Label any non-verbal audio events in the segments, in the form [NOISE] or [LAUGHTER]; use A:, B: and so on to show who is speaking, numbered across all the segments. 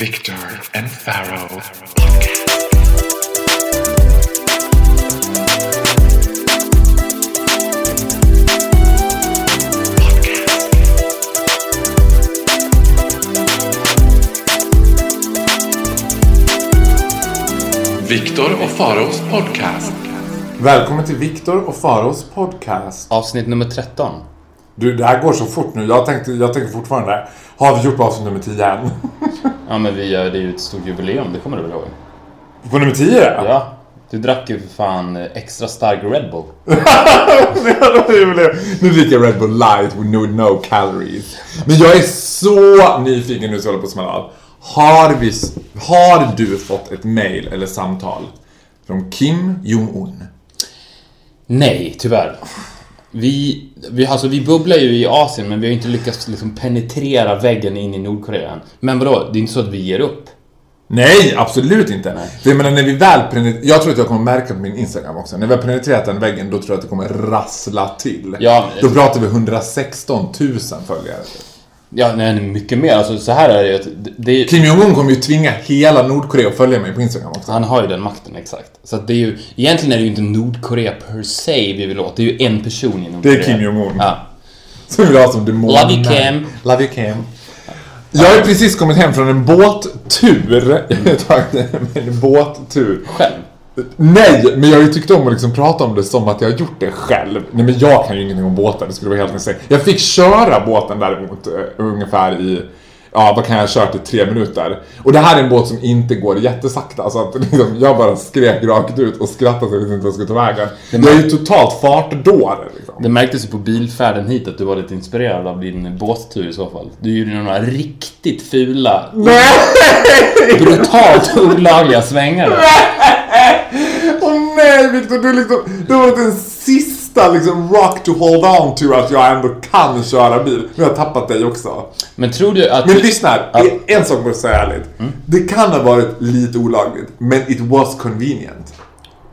A: Victor and Pharaoh. Viktor och Faraos podcast.
B: Välkommen till Viktor och Faros podcast.
C: Avsnitt nummer 13.
B: Du, det här går så fort nu. Jag tänkte, jag tänker fortfarande, har vi gjort avsnitt nummer 10 än? [LAUGHS]
C: Ja men vi gör det är ju ett stort jubileum, det kommer du väl ihåg?
B: På nummer 10?
C: Ja. Du drack ju för fan extra stark Red Bull. [LAUGHS]
B: nu dricker jag Red Bull light with no, no calories. Men jag är så nyfiken nu så jag håller på att smälla av. Har, vi, har du fått ett mail eller samtal från Kim Jong-Un?
C: Nej, tyvärr. Vi, vi, alltså, vi bubblar ju i Asien men vi har inte lyckats liksom penetrera väggen in i Nordkorea än. Men vadå, det är inte så att vi ger upp.
B: Nej, absolut inte. För jag menar när vi väl penetrerar, jag tror att jag kommer märka på min Instagram också. När vi har penetrerat den väggen, då tror jag att det kommer rassla till.
C: Ja,
B: då pratar vi 116 000 följare.
C: Ja, nej, mycket mer. Alltså så här är det ju det
B: Kim Jong-Un kommer ju tvinga hela Nordkorea att följa mig på Instagram också.
C: Han har ju den makten, exakt. Så att det är ju, egentligen är det ju inte Nordkorea per se vi vill åt. Det är ju en person i
B: Det
C: Nordkorea.
B: är Kim Jong-Un.
C: Ja.
B: Som vill ha som demon.
C: Love you, Kim.
B: Love you Kim. Jag har precis kommit hem från en båttur. [LAUGHS] En båttur.
C: Själv.
B: Nej, men jag har ju tyckt om att liksom prata om det som att jag har gjort det själv. Nej, men jag kan ju ingenting om båtar, det skulle vara helt insane. Jag fick köra båten däremot eh, ungefär i, ja vad kan jag kört i tre minuter. Och det här är en båt som inte går jättesakta, så att liksom, jag bara skrek rakt ut och skrattade så jag visste inte vad jag skulle ta vägen. Jag är ju totalt fartdåre liksom.
C: Det märktes ju på bilfärden hit att du var lite inspirerad av din båttur i så fall. Du gjorde några riktigt fula, brutalt olagliga svängar.
B: Åh nej Viktor, du liksom, du har varit den sista liksom rock to hold on to att jag ändå kan köra bil. Nu har jag tappat dig också.
C: Men tror du att...
B: Men
C: du-
B: lyssna här,
C: Ja.
B: en sak måste jag säga ärligt. Det kan ha varit lite olagligt, men it was convenient.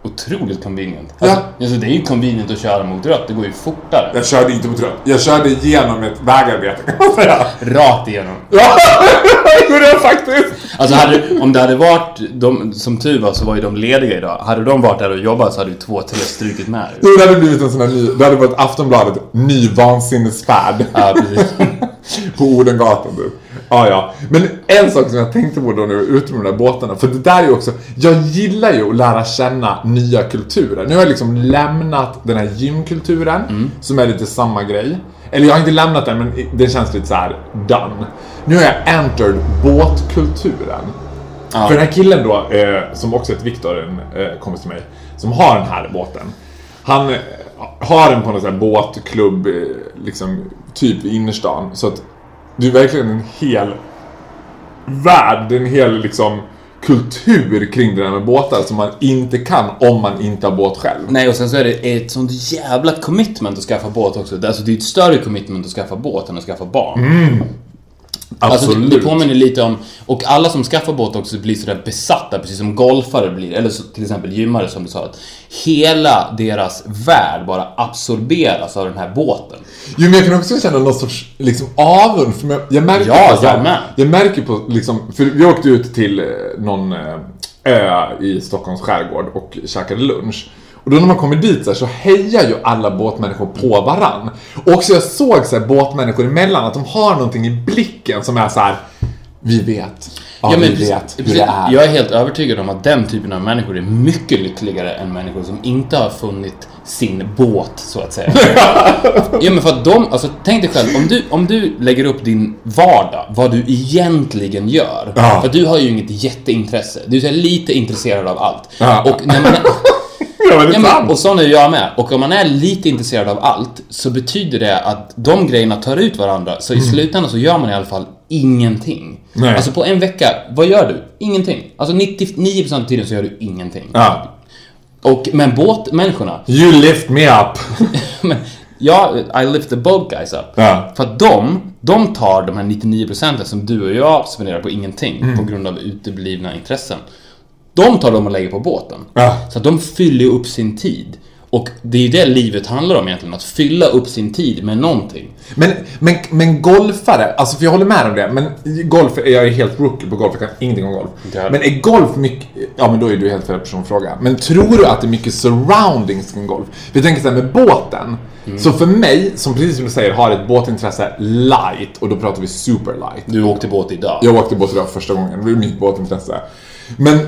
C: Otroligt convenient. Alltså, alltså, det är ju convenient att köra mot rött, det går ju fortare.
B: Jag körde inte mot rött, jag körde igenom ett vägarbete kan man säga.
C: Rakt igenom.
B: Ja, [LAUGHS] det gjorde jag faktiskt.
C: Alltså hade, om det hade varit, de, som tur var så var ju de lediga idag. Hade de varit där och jobbat så hade ju två, tre strukit med.
B: Det hade blivit en sån här ny, det hade varit Aftonbladet, ny vansinnesfärd.
C: Ja, precis. [LAUGHS]
B: på Odengatan du. Ja, ja. Men en sak som jag tänkte på då när jag var ute med de där båtarna, för det där är ju också, jag gillar ju att lära känna nya kulturer. Nu har jag liksom lämnat den här gymkulturen, som är lite samma grej. Eller jag har inte lämnat den, men det känns lite så här done. Nu har jag entered båtkulturen.
C: Ja.
B: För den här killen då, eh, som också heter Viktor, en eh, kompis till mig, som har den här båten. Han eh, har den på någon sån här båtklubb, liksom, typ i innerstan. Så att det är verkligen en hel värld, det är en hel liksom kultur kring det där med båtar som man inte kan om man inte har båt själv.
C: Nej, och sen så är det ett sånt jävla commitment att skaffa båt också. Det- Alltså det är ett större commitment att skaffa båt än att skaffa barn. Alltså det,
B: Absolut.
C: det påminner lite om, och alla som skaffar båt också blir sådär besatta, precis som golfare blir, eller så, till exempel gymmare som du sa, att hela deras värld bara absorberas av den här båten.
B: Jo men jag kan också känna någon sorts liksom avund. För jag, jag märker
C: Ja,
B: på
C: jag.
B: Jag märker på liksom, för vi åkte ut till eh, någon eh, ö i Stockholms skärgård och käkade lunch. Och då när man kommer dit så, här, så hejar ju alla båtmänniskor på varann. Och också jag såg så här, båtmänniskor emellan att de har någonting i blicken som är så här. Vi vet. Ja, vi
C: precis-
B: vet hur
C: precis.
B: det är.
C: Jag är helt övertygad om att den typen av människor är mycket lyckligare än människor som inte har funnit sin båt, så att säga. [LAUGHS] ja, men för att de, alltså tänk dig själv, om du, om du lägger upp din vardag, vad du egentligen gör.
B: Ja.
C: För du har ju inget jätteintresse. Du är lite intresserad av allt.
B: Ja.
C: Och när man [LAUGHS] är,
B: Ja, men det är
C: Ja, men, och sån är jag med. Och om man är lite intresserad av allt så betyder det att de grejerna tar ut varandra. Så i slutändan så gör man i alla fall ingenting.
B: Mm. Nej.
C: Alltså på en vecka, vad gör du? Ingenting. Alltså 99% av tiden så gör du ingenting.
B: Ja.
C: Och, men båtmänniskorna,
B: You lift me up. [LAUGHS]
C: men, ja, I lift the boat guys up.
B: Ja.
C: För att de, de tar de här 99% som du och jag spenderar på ingenting
B: Mm.
C: på grund av uteblivna intressen. De tar de och lägger på båten.
B: Ja.
C: Så att de fyller ju upp sin tid. Och det är ju det livet handlar om egentligen, att fylla upp sin tid med någonting.
B: Men, men, men golfare, alltså för jag håller med om det, men golf, jag är helt rookie på golf, jag kan ingenting om golf.
C: Jag.
B: Men är golf mycket, ja men då är du helt fel person att fråga. Men tror du att det är mycket surroundings kring golf? Vi tänker så här med båten. Så för mig, som precis som du säger, har ett båtintresse light, och då pratar vi super light.
C: Du åkte båt idag.
B: Jag åkte båt idag första gången, det var mitt båtintresse. Men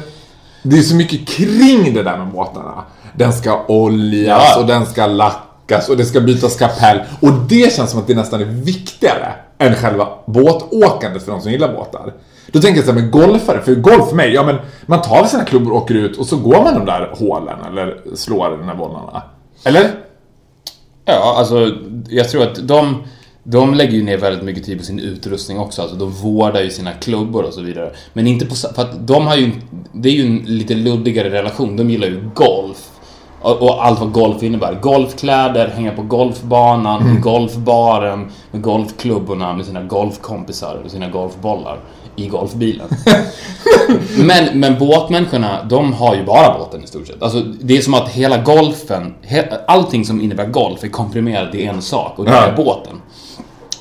B: det är så mycket kring det där med båtarna. Den ska oljas
C: Ja.
B: och den ska lackas och det ska bytas kapell. Och det känns som att det nästan är viktigare än själva båtåkandet för de som gillar båtar. Då tänker jag så här med golfare, för golf för mig, ja men man tar väl sina klubbor och åker ut och så går man de där hålen eller slår de där bollarna. Eller?
C: Ja, alltså jag tror att de, de lägger ju ner väldigt mycket tid på sin utrustning också. Alltså de vårdar ju sina klubbor och så vidare. Men inte på för att de har ju, det är ju en lite luddigare relation. De gillar ju golf. Och, och allt vad golf innebär. Golfkläder, hänga på golfbanan, i golfbaren, med golfklubborna, med sina golfkompisar och sina golfbollar i golfbilen. [LAUGHS] Men, men båtmänniskorna, de har ju bara båten i stort sett. Alltså, det är som att hela golfen, he, allting som innebär golf är komprimerat i en sak och det
B: Ja.
C: är båten.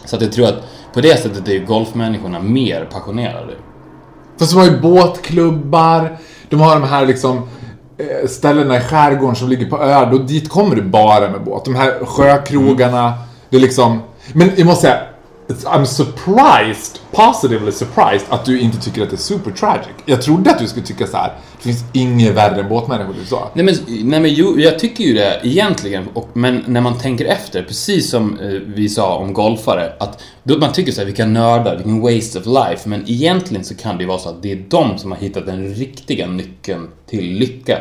C: Så att jag tror att på det sättet är ju golfmänniskorna mer passionerade.
B: Fast de har ju båtklubbar, de har de här liksom eh, ställena i skärgården som ligger på öar, dit kommer du bara med båt. De här sjökrogarna, det är liksom... Men jag måste säga, I'm surprised, positively surprised, att du inte tycker att det är super tragic. Jag trodde att du skulle tycka så här. det finns inget värre än båtmänniskor, du sa.
C: Nej men, nej men jo, jag tycker ju det egentligen, och, men när man tänker efter, precis som eh, vi sa om golfare, att då man tycker så här, vilka nördar, vilken waste of life, men egentligen så kan det ju vara så att det är de som har hittat den riktiga nyckeln till lycka.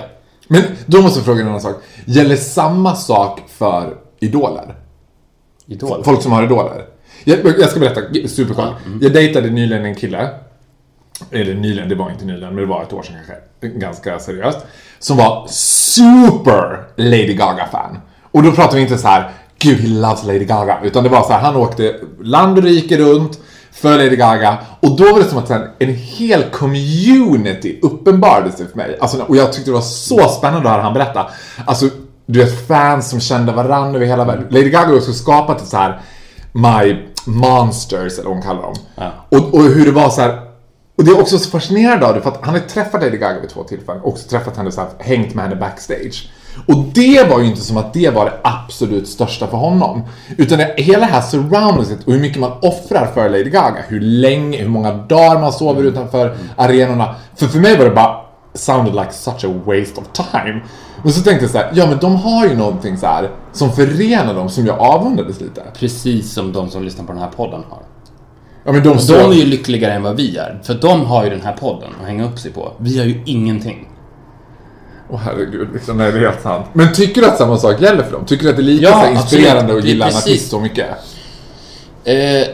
B: Men då måste jag fråga en annan sak. Gäller samma sak för idoler?
C: Idol.
B: Folk som har idoler. Jag, jag ska berätta superkort. Jag dejtade nyligen en kille. Eller nyligen, det var inte nyligen, men det var ett år sedan kanske. Ganska seriöst. Som var super Lady Gaga-fan. Och då pratar vi inte så här, gud he loves Lady Gaga. Utan det var så här, han åkte land och rike runt för Lady Gaga. Och då var det som att en hel community uppenbarade sig för mig. Alltså, och jag tyckte det var så spännande att höra han berätta. Alltså, du vet fans som kände varandra över hela världen. Lady Gaga har också skapat ett så här My Monsters, eller vad hon kallar dem.
C: Ja.
B: Och, och hur det var så här. Och det är också så fascinerande av det, för att han har träffat Lady Gaga vid två tillfällen. Också träffat henne så här, hängt med henne backstage. Och det var ju inte som att det var det absolut största för honom. Utan det, hela det här surroundingset och hur mycket man offrar för Lady Gaga. Hur länge, hur många dagar man sover utanför arenorna. För för mig var det bara sounded like such a waste of time. Men så tänkte jag så här, ja men de har ju någonting så här som förenar dem som jag avundades lite.
C: Precis som de som lyssnar på den här podden har.
B: Ja men de,
C: De är ju lyckligare än vad vi är, för de har ju den här podden att hänga upp sig på. Vi har ju ingenting.
B: Åh herregud, liksom, nej, det är helt sant. Men tycker du att samma sak gäller för dem? Tycker du att det är lika
C: Ja,
B: så inspirerande att gilla en artist så mycket?
C: Eh,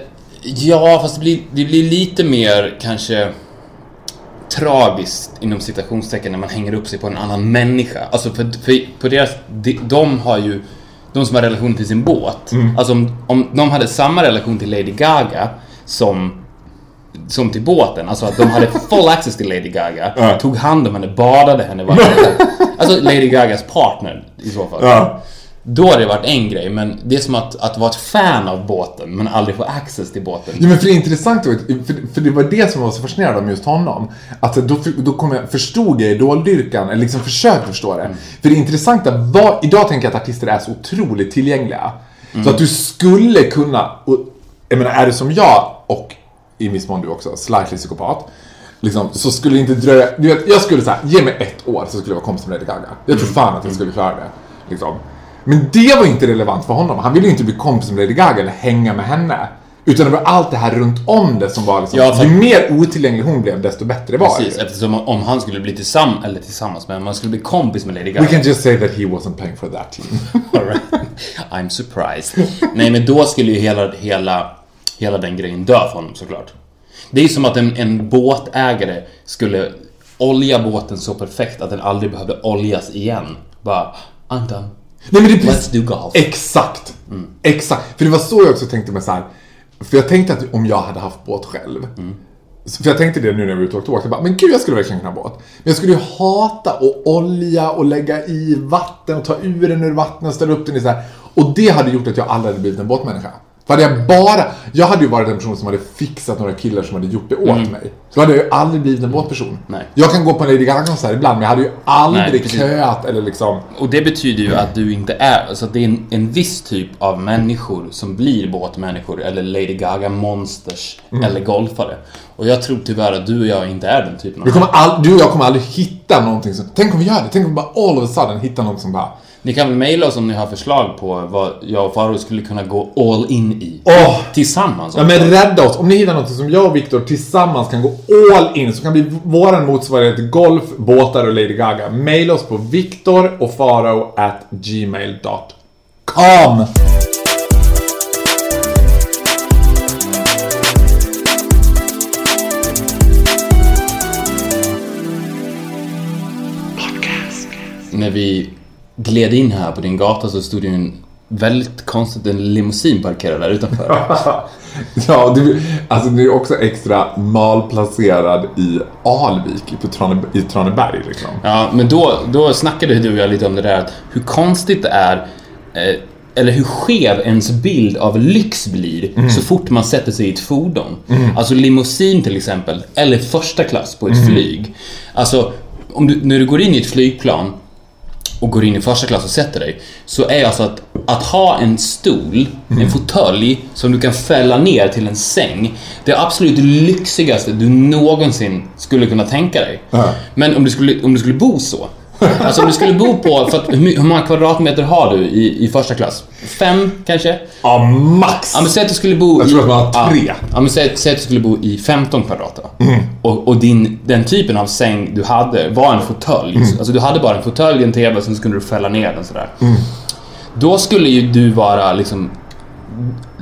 C: ja, fast det blir, det blir lite mer kanske tragiskt inom citationstecken när man hänger upp sig på en annan människa. Alltså för, för på deras, de, de har ju, de som har relation till sin båt. Alltså om, om de hade samma relation till Lady Gaga som som till båten, alltså att de hade full access till Lady Gaga,
B: Ja.
C: tog hand om henne, badade henne varje. [LAUGHS] Alltså Lady Gagas partner i så fall.
B: Ja.
C: Då har det varit en grej, men det är som att, att vara ett fan av båten men aldrig få access till båten.
B: Ja, men för det är intressant, för, för det var det som var så fascinerande om just honom. Att då, då kom jag, förstod jag idoldyrkan, eller liksom försökte förstå det. För det intressanta var, idag tänker jag att artister är så otroligt tillgängliga. Så att du skulle kunna, och, jag menar är du som jag och i viss mån du också, slightly psykopat. Liksom, så skulle det inte dröja, du vet, jag skulle säga, ge mig ett år så skulle jag vara kompis med Lady Gaga. Jag tror fan att jag skulle klara det. Liksom. Men det var inte relevant för honom. Han ville ju inte bli kompis med Lady Gaga eller hänga med henne. Utan det var allt det här runt om det som var liksom,
C: Ja, för-
B: ju mer otillgänglig hon blev desto bättre var
C: Precis,
B: det.
C: eftersom om han skulle bli tillsammans, eller tillsammans med, om han skulle bli kompis med Lady
B: We
C: Gaga.
B: can just say that he wasn't playing for that team. [LAUGHS]
C: Right. I'm surprised. Nej, men då skulle ju hela, hela, hela den grejen dö för honom såklart. Det är som att en, en båtägare skulle olja båten så perfekt att den aldrig behövde oljas igen. Bara, I'm done.
B: Nej men det är
C: Let's
B: precis...
C: do golf.
B: Exakt! Exakt. För det var så jag också tänkte mig så här. För jag tänkte att om jag hade haft båt själv. För jag tänkte det nu när vi var ute och åkte. Jag bara, men gud jag skulle verkligen kunna ha båt. Men jag skulle ju hata att olja och lägga i vatten och ta ur den ur vattnet och ställa upp den i så här. Och det hade gjort att jag aldrig hade blivit en båtmänniska. För hade jag bara, jag hade ju varit en person som hade fixat några killar som hade gjort det åt mig. Så hade jag ju aldrig blivit en båtperson.
C: Nej.
B: Jag kan gå på en Lady Gaga-konsert ibland men jag hade ju aldrig
C: Nej, precis.
B: köat eller liksom...
C: Och det betyder ju att du inte är, alltså att det är en, en viss typ av människor som blir båtmänniskor eller Lady Gaga monsters
B: Mm.
C: eller golfare. Och jag tror tyvärr att du och jag inte är den typen av
B: Vi kommer all, du och jag kommer aldrig hitta någonting som... Tänk om vi gör det? Tänk om vi bara all of a sudden hittar något som bara...
C: Ni kan väl mejla oss om ni har förslag på vad jag och Faro skulle kunna gå all in i.
B: Åh!
C: Tillsammans.
B: Ja men rädda oss. Om ni hittar något som jag och Viktor tillsammans kan gå all in, som kan bli våran motsvarighet till golf, båtar och Lady Gaga. Maila oss på viktor och faro at gmail.com.
C: När vi gled in här på din gata så stod det ju en väldigt konstigt en limousin parkerad där utanför. [LAUGHS]
B: Ja, det, alltså det är också extra malplacerad i Alvik på Trane, i Traneberg liksom.
C: Ja, men då, då snackade du och jag lite om det där att hur konstigt det är eh, eller hur skev ens bild av lyx blir så fort man sätter sig i ett fordon. Alltså limousin till exempel, eller första klass på ett flyg. Alltså, om du, när du går in i ett flygplan och går in i första klass och sätter dig så är alltså att, att ha en stol, en fåtölj som du kan fälla ner till en säng det absolut lyxigaste du någonsin skulle kunna tänka dig.
B: Ja.
C: Men om du skulle, om du skulle bo så Alltså om du skulle bo på, för att, hur, många kvadratmeter har du i, i första klass? Fem kanske?
B: Ja, max!
C: Ja men säg att du skulle bo
B: Jag
C: i...
B: tror att man har tre.
C: Ja, ja men säg, säg att du skulle bo i 15 kvadrat då. Och, och din, den typen av säng du hade var en fåtölj. Alltså du hade bara en fåtölj, en TV sen skulle du fälla ner den sådär. Då skulle ju du vara liksom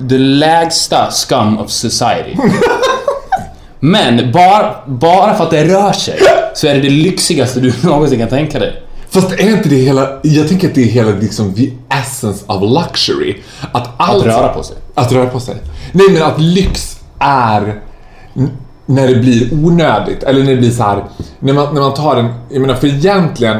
C: the lägsta scum of society. [LAUGHS] Men bara, bara för att det rör sig så är det det lyxigaste du [LAUGHS] någonsin kan tänka dig.
B: Fast är inte det hela, jag tänker att det är hela liksom the essence of luxury. Att, allt,
C: röra på sig.
B: Att röra på sig. Nej men att lyx är när det blir onödigt. Eller när det blir så här, när man, när man tar en, jag menar för egentligen,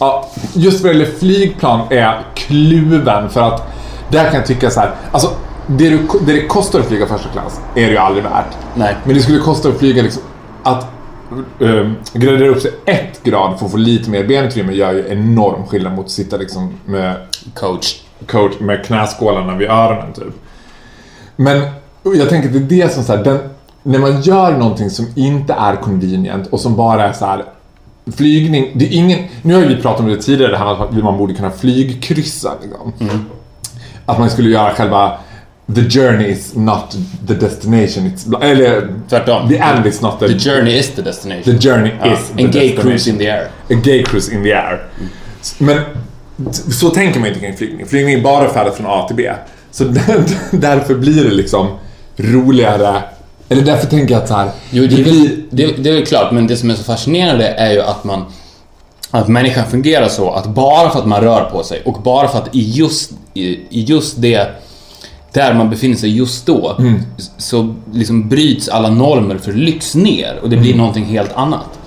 B: ja, just vad det gäller flygplan är jag kluven för att där kan jag tycka så här, alltså det, du, det det kostar att flyga första klass är det ju aldrig värt.
C: Nej.
B: Men det skulle kosta att flyga liksom, att um, gradera upp sig ett grad för att få lite mer benutrymme gör ju enorm skillnad mot att sitta liksom med
C: Coach.
B: coach med knäskålarna vid öronen typ. Men jag tänker att det är det som så här, den, när man gör någonting som inte är convenient och som bara är så här flygning, det är ingen, nu har ju vi pratat om det tidigare, det här att man borde kunna flygkryssa liksom. Att man skulle göra själva The journey is not the destination, it's, eller
C: Tvärtom.
B: the end is not the,
C: The journey is the destination.
B: the journey
C: Ja,
B: is
C: en gay cruise in the air.
B: A gay cruise in the air. Men t- så tänker man inte kring flygning. Flygning är bara färdigt från A till B. Så [LAUGHS] därför blir det liksom roligare. Eller därför tänker jag att så här,
C: Jo, det, är väl, det, det är väl klart, men det som är så fascinerande är ju att man att människan fungerar så att bara för att man rör på sig och bara för att i just, i, i just det där man befinner sig just då så liksom bryts alla normer för lyx ner och det blir någonting helt annat.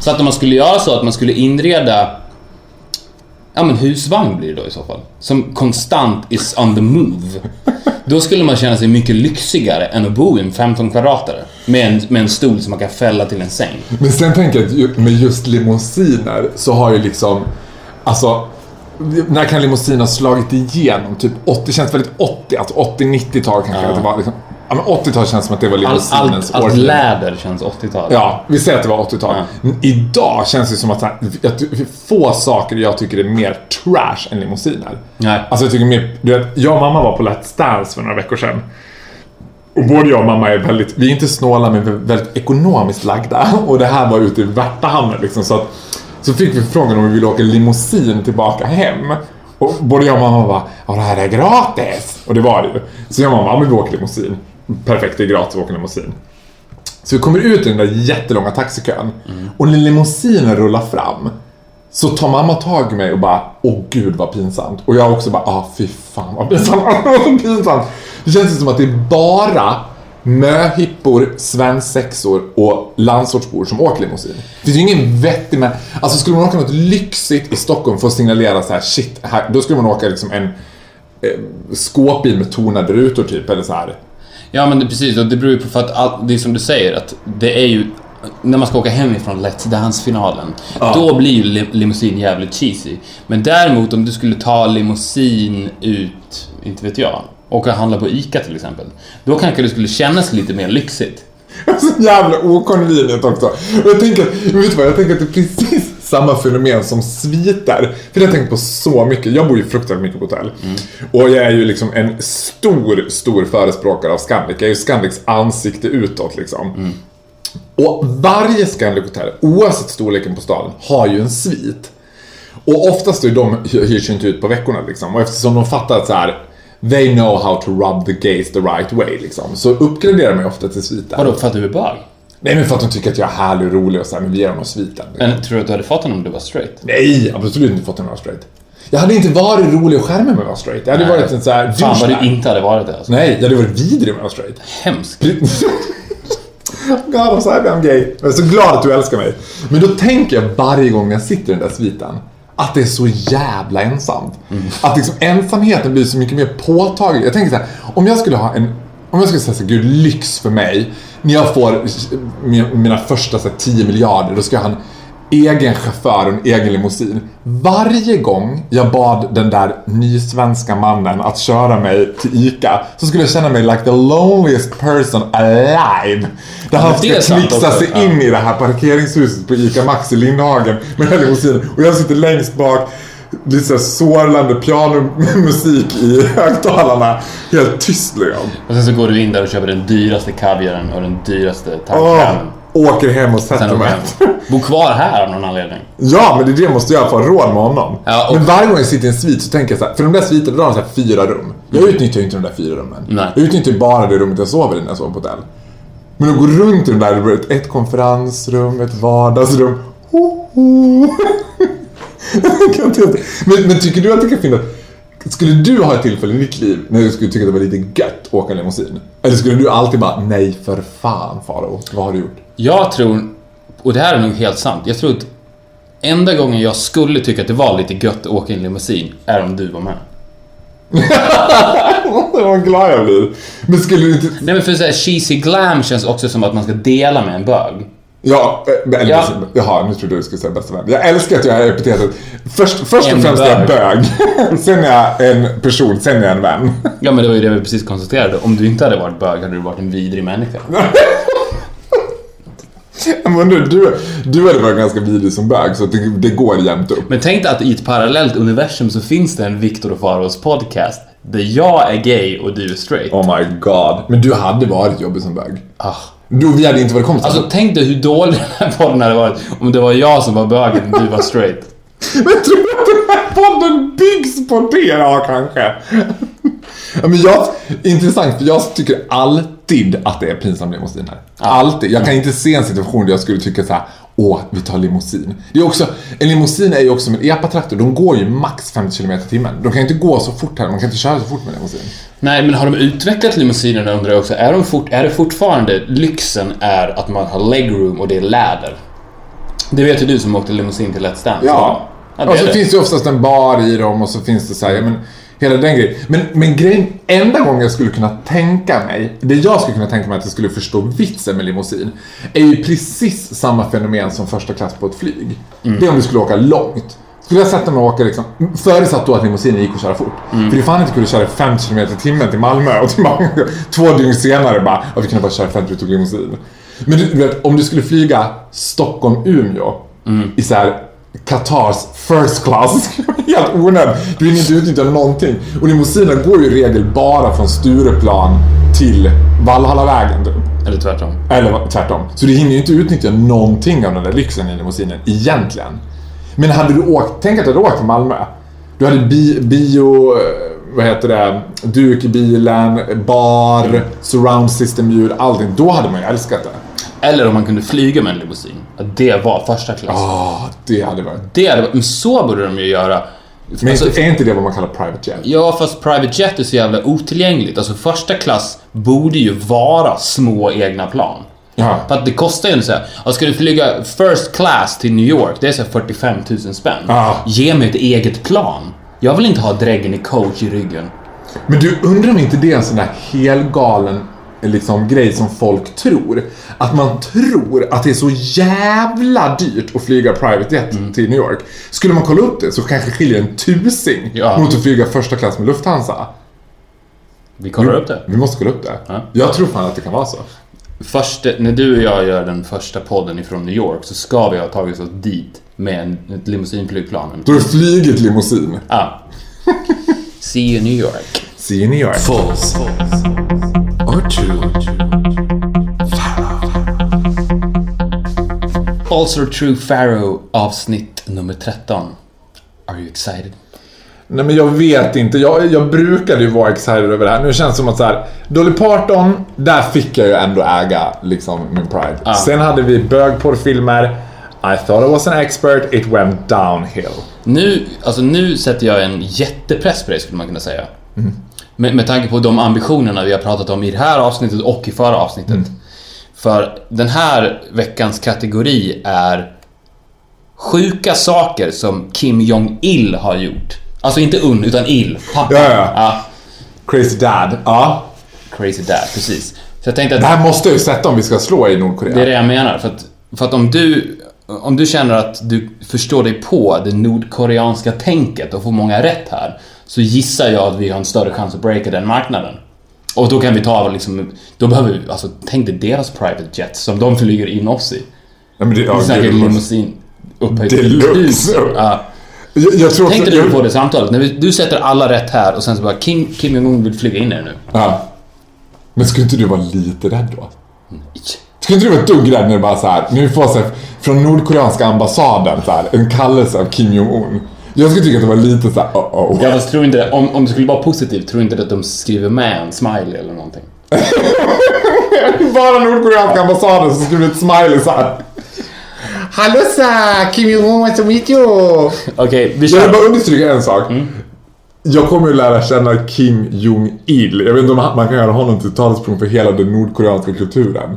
C: Så att om man skulle göra så att man skulle inreda Ja men husvagn blir det då i så fall. Som konstant is on the move. Då skulle man känna sig mycket lyxigare än att bo i en 15 kvadratare. Med en, med en stol som man kan fälla till en säng.
B: Men sen tänker jag att med just limousiner så har ju liksom, alltså när kan limousin ha slagit igenom? Typ 80, känns väldigt 80, alltså 80-90-tal kanske
C: Ja.
B: att det var liksom, ja men 80-tal känns som att det var
C: All,
B: limousinens
C: allt, allt
B: årtionde.
C: läder känns 80-tal.
B: Ja, vi säger att det var 80-tal. Men Idag känns det som att, att få saker jag tycker är mer trash än limousiner.
C: Nej.
B: Alltså jag tycker mer, du vet, jag och mamma var på Let's Dance för några veckor sedan. Och både jag och mamma är väldigt, vi är inte snåla men vi är väldigt ekonomiskt lagda. [LAUGHS] Och det här var ute i Värtahamnen liksom så att så fick vi frågan om vi ville åka limousin tillbaka hem. Och både jag och mamma bara, ja det här är gratis. Och det var det ju. Så jag och mamma, ja men vi åker limousin. Perfekt, det är gratis att åka limousin. Så vi kommer ut i den där jättelånga taxikön. Och när limousinen rullar fram så tar mamma tag i mig och bara, åh gud vad pinsamt. Och jag också bara, ah fy fan vad pinsamt. [LAUGHS] pinsamt. Det känns som att det är bara möhippor, svensexor och landsortsbor som åker limousin. Det finns ju ingen vettig med... Alltså skulle man åka något lyxigt i Stockholm för att signalera så här, shit, här, då skulle man åka liksom en eh, skåpbil med tonade rutor typ, eller så här.
C: Ja men det, precis, och det beror ju på för att all, det är som du säger att det är ju när man ska åka hem ifrån Let's Dance-finalen,
B: Ja.
C: då blir ju li- limousin jävligt cheesy. Men däremot om du skulle ta limousin ut, inte vet jag, och handla på ICA till exempel, då kanske det skulle kännas lite mer lyxigt. [LAUGHS]
B: Så jävla okonvenient också. Och jag tänker, vet du vad, jag tänker att det är precis samma fenomen som sviter. För det har jag tänkt på så mycket. Jag bor ju fruktansvärt mycket på hotell. Och jag är ju liksom en stor, stor förespråkare av Scandic. Jag är ju Scandics ansikte utåt liksom. Och varje Scandic hotell, oavsett storleken på staden, har ju en svit. Och oftast är de hyrs ju inte ut på veckorna liksom. Och eftersom de fattar att så här. They know how to rub the gaze the right way liksom. Så uppgraderar de ju ofta till sviten.
C: Vadå, för att du är bög?
B: Nej men för att de tycker att jag är härlig och rolig och så här, men vi ger honom sviten.
C: Men tror du att du hade fått honom om du var straight?
B: Nej, absolut inte fått honom att vara straight. Jag hade inte varit rolig och charmig med att vara straight. Jag hade
C: Nej.
B: varit en så här
C: Fan vad du inte hade varit det alltså.
B: Nej, jag hade varit vidrig med att vara straight.
C: Hemskt. [LAUGHS]
B: God, I'm sorry I'm gay. Jag är så glad att du älskar mig. Men då tänker jag varje gång jag sitter i den där sviten att det är så jävla ensamt. Att liksom ensamheten blir så mycket mer påtaglig. Jag tänker så här, om jag skulle ha en om jag skulle säga så här, gud lyx för mig. När jag får mina, mina första så här, 10 miljarder, då ska jag ha en egen chaufför och en egen limousin. Varje gång jag bad den där nysvenska mannen att köra mig till ICA så skulle jag känna mig like the loneliest person alive. Där han
C: det är
B: ska
C: också,
B: sig
C: ja.
B: in i det här parkeringshuset på ICA Maxi Lindhagen med den limousinen och jag sitter längst bak Lite sorlande pianomusik i högtalarna. Helt tyst liksom.
C: Och sen så går du in där och köper den dyraste kaviaren och den dyraste tandkrämen.
B: Åker hem och sätter mig.
C: Bo kvar här av någon anledning.
B: Ja, men det är det jag måste göra för att råd med honom.
C: Ja, och-
B: Men varje gång jag sitter i en svit så tänker jag så här, för de där sviterna, då har de så här fyra rum. Jag utnyttjar ju inte de där fyra rummen.
C: Nej.
B: Jag utnyttjar ju bara det rummet jag sover i när jag sover på hotell. Men att gå runt i de där, blir ett, konferensrum, ett vardagsrum. Ho, ho. [LAUGHS] Jag kan inte- men, men tycker du att det kan finnas... Skulle du ha ett tillfälle i ditt liv när du skulle tycka att det var lite gött att åka limousin? Eller skulle du alltid bara, nej för fan Faro, vad har du gjort?
C: Jag tror, och det här är nog helt sant, jag tror att enda gången jag skulle tycka att det var lite gött att åka i en limousin är om du var med. [LAUGHS]
B: Vad glad jag blir. Men skulle du inte...
C: Nej men för såhär cheesy glam känns också som att man ska dela med en bög.
B: Ja, eh, eller,
C: Ja.
B: jaha, nu trodde du skulle säga bästa vän. Jag älskar att jag är epitetet. Först, först och främst är jag
C: bög.
B: bög. [LAUGHS] sen är jag en person, sen är jag en vän.
C: Ja men det var ju det vi precis konstaterade. Om du inte hade varit bög hade du varit en vidrig människa. [LAUGHS]
B: Men du, du, du hade varit ganska vidrig som bög, så det, det går jämnt upp.
C: Men tänk dig att i ett parallellt universum så finns det en Viktor och Faros podcast där jag är gay och du är straight.
B: Oh my god. Men du hade varit jobbig som bög.
C: Ah.
B: Du, vi hade inte varit kompisar.
C: Alltså tänk dig hur dålig [LAUGHS] den här podden hade varit om det var jag som var bögen och du var straight. [LAUGHS]
B: Men tror du att den här podden byggs på det? Ja, kanske. Men jag, intressant, för jag tycker alltid att det är pinsam limousin här. Alltid. Jag kan inte se en situation där jag skulle tycka så här: åh, vi tar limousin. Det är också, en limousin är ju också som en epatraktor, de går ju max 50 km i timmen. De kan inte gå så fort här, man kan inte köra så fort med limousin.
C: Nej, men har de utvecklat limousinerna undrar jag också. Är, de fort, är det fortfarande lyxen är att man har legroom och det är läder? Det vet ju du som åkte limousin till Let's Dance.
B: Ja.
C: ja det
B: och så
C: det.
B: finns det oftast en bar i dem och så finns det så här, ja, men hela den grejen. Men, men grejen, enda gången jag skulle kunna tänka mig, det jag skulle kunna tänka mig att jag skulle förstå vitsen med limousin, är ju precis samma fenomen som första klass på ett flyg. Det är om du skulle åka långt. Skulle jag sätta mig och åka liksom, förutsatt då att limousinen gick att köra fort. För det är fan inte kul att köra 50 km i timmen till Malmö och till Malmö. [LAUGHS] Två dygn senare bara, ja, vi kunde bara köra 50 vi tog limousin. Men du, vet, om du skulle flyga Stockholm-Umeå i så här Qatars first class. [LAUGHS] Helt onödigt. Du hinner inte utnyttja någonting. Och limousinen går ju i regel bara från Stureplan till Valhallavägen typ.
C: Eller tvärtom.
B: Eller tvärtom. Så du hinner ju inte utnyttja någonting av den där lyxen i limousinen, egentligen. Men hade du åkt, tänk att du hade åkt till Malmö. Du hade bi, bio, eh, vad heter det, duk i bilen, bar, surround system-ljud, allting. Då hade man ju älskat det.
C: Eller om man kunde flyga med en limousin. Det var första klass.
B: Ah, det hade varit...
C: Det hade, men så borde de ju göra
B: Men
C: Alltså-
B: är inte det vad man kallar private jet?
C: Ja, fast private jet är så jävla otillgängligt. Alltså första klass borde ju vara små egna plan.
B: Ja.
C: För att det kostar ju en så här, alltså ska du flyga first class till New York, det är så här 45 000 spänn.
B: Ja.
C: Ge mig ett eget plan. Jag vill inte ha dräggen i coach i ryggen.
B: Men du, undrar om inte det är en sån där helgalen liksom, grej som folk tror? Att man tror att det är så jävla dyrt att flyga private jet
C: Mm.
B: till New York. Skulle man kolla upp det så kanske skiljer en tusing
C: Ja.
B: mot att flyga första klass med Lufthansa.
C: Vi kollar upp det.
B: Vi måste kolla upp det.
C: Ja.
B: Jag tror fan att det kan vara så.
C: Först, när du och jag gör den första podden ifrån New York så ska vi ha tagit oss dit med en, ett limousinflygplan.
B: Då är flyget limousin.
C: Ja. [LAUGHS] See you New York.
B: See you New York.
A: False or true?
C: Also True Pharaoh avsnitt nummer 13. Are you excited?
B: Nej men jag vet inte. Jag, jag brukade ju vara excited över det här. Nu känns det som att så här, Dolly Parton, där fick jag ju ändå äga liksom min pride.
C: Ja.
B: Sen hade vi bögporrfilmer. I thought I was an expert, it went downhill.
C: Nu, alltså nu sätter jag en jättepress på dig skulle man kunna säga. Med, med tanke på de ambitionerna vi har pratat om i det här avsnittet och i förra avsnittet. För den här veckans kategori är sjuka saker som Kim Jong-Il har gjort. Alltså inte Un, utan Il. Pappa.
B: Ja, ja. Crazy Dad. Ja.
C: Crazy Dad, precis. Så jag tänkte att
B: Det här måste ju sätta om vi ska slå i Nordkorea.
C: Det är det jag menar. För att, för att om du om du känner att du förstår dig på det nordkoreanska tänket och får många rätt här så gissar jag att vi har en större chans att breaka den marknaden. Och då kan vi ta liksom, då behöver vi, alltså tänk dig deras private jets som de flyger in oss i.
B: Ja, men det, ja,
C: Vi snackar limousin upphöjt
B: Deluxe.
C: Ja.
B: jag, jag tror.
C: Tänkte du
B: jag,
C: på det samtalet? När vi, du sätter alla rätt här och sen så bara Kim, Kim Jong-Un vill flyga in er nu.
B: Ja. Men skulle inte du vara lite rädd då?
C: Nej.
B: Skulle inte du vara ett dugg rädd när du bara så här, nu får så här, från nordkoreanska ambassaden så här, en kallelse av Kim Jong-Un. Jag skulle tycka att det var lite så här, oh oh.
C: Jag fast tror inte, om, om det skulle vara positivt, tror inte att de skriver med en smiley eller någonting. [LAUGHS]
B: Bara nordkoreanska ambassaden så skulle det ett smiley så här. Hallå sa, Kim Jong-Un wants to meet you.
C: Okej, vi
B: Jag vill
C: kör.
B: bara understryka en sak. Jag kommer ju lära känna Kim Jong-Il. Jag vet inte om man kan göra honom till talesperson för hela den nordkoreanska kulturen.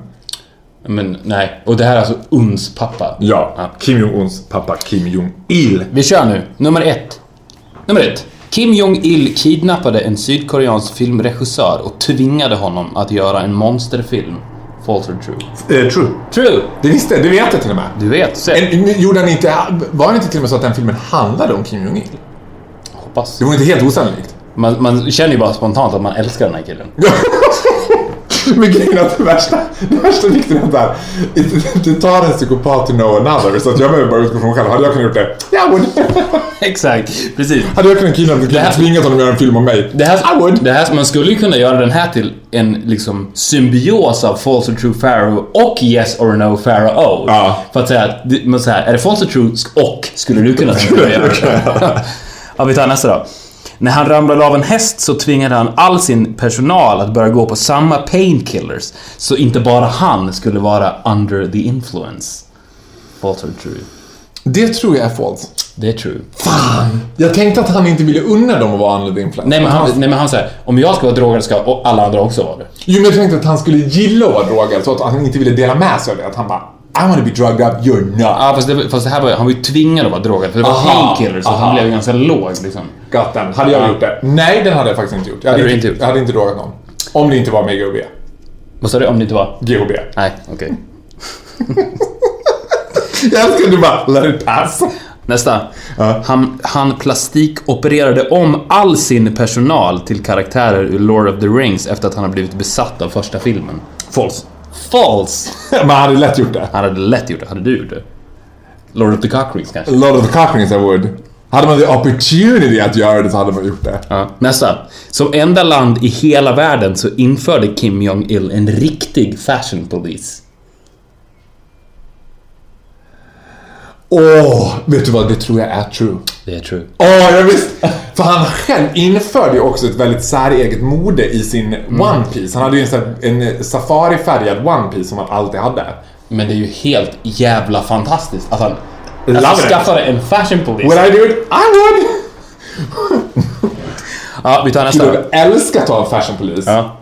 C: Men nej, och det här är alltså Uns pappa.
B: Ja,
C: Ja.
B: Kim Jong-Uns pappa Kim Jong-Il.
C: Vi kör nu. Nummer ett. Nummer ett. Kim Jong-Il kidnappade en sydkoreansk filmregissör och tvingade honom att göra en monsterfilm. False or true?
B: Eh, true.
C: True!
B: Det visste det vet jag till och med.
C: Du vet.
B: En, gjorde han inte, var det inte till och med så att den filmen handlade om Kim Jong-Il?
C: Hoppas.
B: Det var inte helt osannolikt.
C: Man, man känner ju bara spontant att man älskar den här killen. [LAUGHS]
B: Men grejen är att det värsta, det värsta vikten är att där, det, det tar en psykopat to know another. Så att jag behöver bara utgå från mig själv. Hade jag kunnat gjort det? Jag would. [LAUGHS]
C: Exakt, precis.
B: Hade jag kunnat kidnappa
C: Det här-
B: och tvingat honom att göra en film om mig?
C: Det här,
B: I would.
C: det här, man skulle ju kunna göra den här till en liksom symbios av False or True Pharaoh och Yes or No Pharaoh.
B: Ja.
C: För att säga att, så här, är det False or True och skulle du kunna tänka dig göra det? [LAUGHS] Ja, vi tar nästa då. När han ramlade av en häst så tvingade han all sin personal att börja gå på samma painkillers. Så inte bara han skulle vara under the influence. False or true?
B: Det tror jag är falskt.
C: Det är true.
B: Fan! Jag tänkte att han inte ville unna dem att vara under influens.
C: Nej men han, nej, men han säger om jag ska vara drogad ska alla andra också vara det.
B: Jo men jag tänkte att han skulle gilla att vara drogad så att han inte ville dela med sig av det. Att han bara I wanna be drugged up, you're not.
C: Ja, fast det, fast det här var han var ju tvingad att vara drogad för det var
B: Aha,
C: painkillers så
B: aha.
C: han blev ganska låg liksom.
B: Damn it. Hade jag
C: Ja.
B: gjort det? Nej, den hade jag faktiskt inte gjort. Jag hade,
C: Hade
B: inte,
C: gjort?
B: jag hade inte drogat någon. Om det inte var med GHB.
C: Vad sa du om det inte var?
B: GHB.
C: Nej, okej. [LAUGHS]
B: Jag älskar att du bara let it pass.
C: Nästa.
B: Ja.
C: Han, han plastikopererade om all sin personal till karaktärer ur Lord of the Rings efter att han har blivit besatt av första filmen.
B: False. [LAUGHS]
C: False!
B: Man hade lätt gjort det.
C: Han hade lätt gjort det. Hade du gjort det? Lord of the Cockrings kanske?
B: Lot of the cockrings I would. Hade man the opportunity att göra det så hade man gjort det.
C: Ja. Nästa. Som enda land i hela världen så införde Kim Jong-Il en riktig fashion police.
B: Åh, vet du vad? Det tror jag är true.
C: Det är true.
B: Åh, jag visste! För han själv införde ju också ett väldigt säreget mode i sin One Piece. Han hade ju en, sån en safarifärgad One Piece som han alltid hade.
C: Men det är ju helt jävla fantastiskt att han alltså, skaffade en fashion police.
B: Would I do it? I would! [LAUGHS]
C: Ja, vi tar nästa.
B: Jag älskar att ha en fashionpolis.
C: Ja.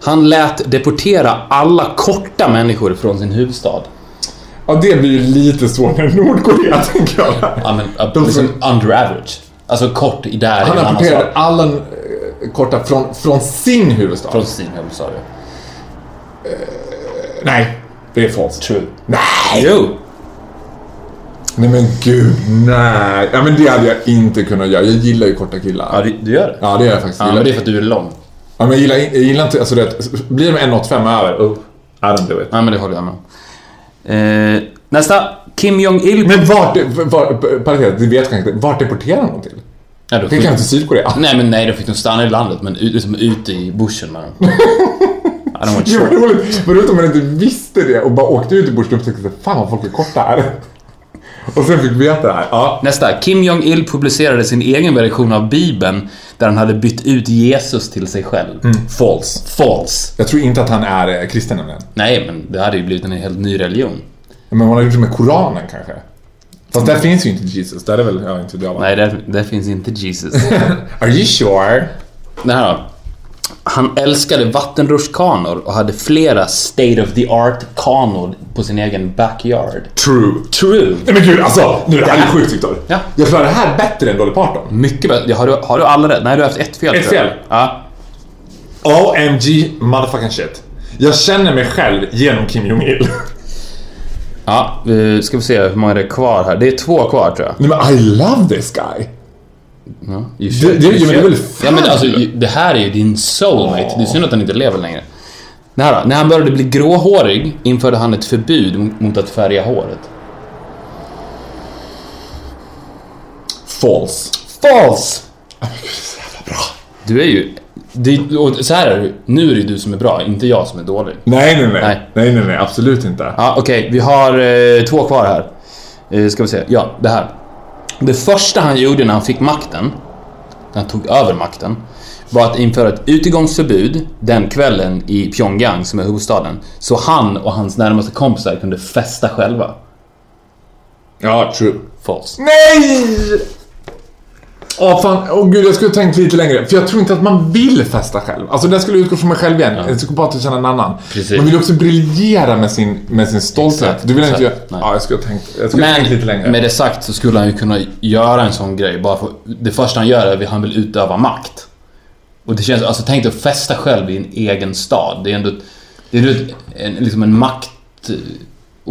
C: Han lät deportera alla korta människor från sin huvudstad.
B: Ja, det blir ju lite svårt med Nordkorea, [LAUGHS] tänker jag.
C: Ja, men uh, liksom under average. Alltså kort i där
B: Han rapporterade
C: stad.
B: alla eh, korta från, från sin huvudstad.
C: Från sin huvudstad, ja.
B: Nej, det är falskt.
C: True.
B: Nej!
C: Jo!
B: Nej men gud, nej. Ja men det hade jag inte kunnat göra. Jag gillar ju korta killar.
C: Ja, du, du gör det?
B: Ja, det gör jag faktiskt.
C: Ja, men det är för att du är lång.
B: ja, men jag gillar, jag gillar inte, alltså det, blir de 1,85 över, oh, I don't do it.
C: Ja, men det håller jag med om. Eh, Nästa. Kim Jong-Il...
B: Men vart, var, parentes, det vet jag inte, vart deporterar de till?
C: Ja, då
B: Det
C: fick-
B: kan till Sydkorea.
C: Nej, men nej, de fick nog stanna i landet, men ut- liksom ute i bushen med dem. I don't want
B: Det var
C: short.
B: roligt, vad roligt om man inte visste det och bara åkte ut i bushen och tänkte fan vad folk är korta här. Och sen fick vi veta det här. Ja.
C: Nästa. Kim Jong-Il publicerade sin egen version av Bibeln där han hade bytt ut Jesus till sig själv.
B: False.
C: False.
B: Jag tror inte att han är eh, kristen nämligen.
C: Nej, men det hade ju blivit en helt ny religion.
B: Men man har gjort det med Koranen kanske. Fast där finns ju inte Jesus, där är väl, ja inte va?
C: Nej, där, där finns inte Jesus. [LAUGHS]
B: Are you sure?
C: Det här då. Han älskade vattenrutschkanor och hade flera state of the art kanor på sin egen backyard.
B: True.
C: True.
B: Nej men gud alltså, nu det här är sjukt Viktor.
C: Ja.
B: Jag klarar det här bättre än Dolly Parton.
C: Mycket bättre. Ja, Har du, har du alla rätt? Nej, du har haft ett fel.
B: Ett fel.
C: Ja.
B: OMG motherfucking shit. Jag känner mig själv genom Kim Jong-Il.
C: Ja, ska vi se hur många det är kvar här. Det är två kvar tror jag.
B: Nej men I love this guy.
C: You
B: Det- det- men det är väl
C: Ja, men
B: fan.
C: alltså, det här är ju din soulmate. Det är synd att han inte lever längre. Det här då. När han började bli gråhårig införde han ett förbud mot- att färga håret.
B: False.
C: False!
B: Så jävla bra.
C: Du är ju... Det, och så här är det. Nu är det du som är bra, inte jag som är dålig.
B: Nej nej nej.
C: Nej.
B: Nej nej nej, absolut inte.
C: Ja, okej. vi har eh, två kvar här. Eh, ska vi se. Ja, det här. Det första han gjorde när han fick makten, när han tog över makten, var att införa ett utegångsförbud den kvällen i Pyongyang, som är huvudstaden, så han och hans närmaste kompisar kunde festa själva.
B: Ja, true.
C: False.
B: Nej! Åh fan, åh gud jag skulle tänkt lite längre. För jag tror inte att man vill festa själv. Alltså det skulle utgå från mig själv igen. En psykopat vill känna en annan.
C: Precis.
B: Man vill också briljera med sin, med sin stolthet.
C: Exakt,
B: du vill inte göra...
C: exakt.
B: Ja, jag skulle ha tänkt, jag skulle ha tänkt lite längre.
C: Men med det sagt så skulle han ju kunna göra en sån grej bara för det första han gör är att han vill utöva makt. Och det känns, alltså tänk dig att festa själv i en egen stad. Det är ändå, det är ändå en, liksom en makt...